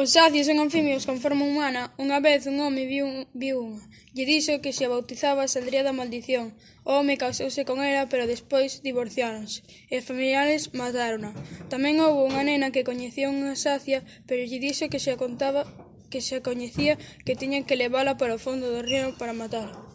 Os sacios en anfimios con forma humana unha vez un home viu, viu unha lle dixo que se bautizaba saldría da maldición. O home casouse con ela, pero despois divorciáronse e os familiares matárona. Tamén houve unha nena que coñecía unha sacia, pero lle dixo que se contaba que se a coñecía que tiñan que levala para o fondo do río para matala.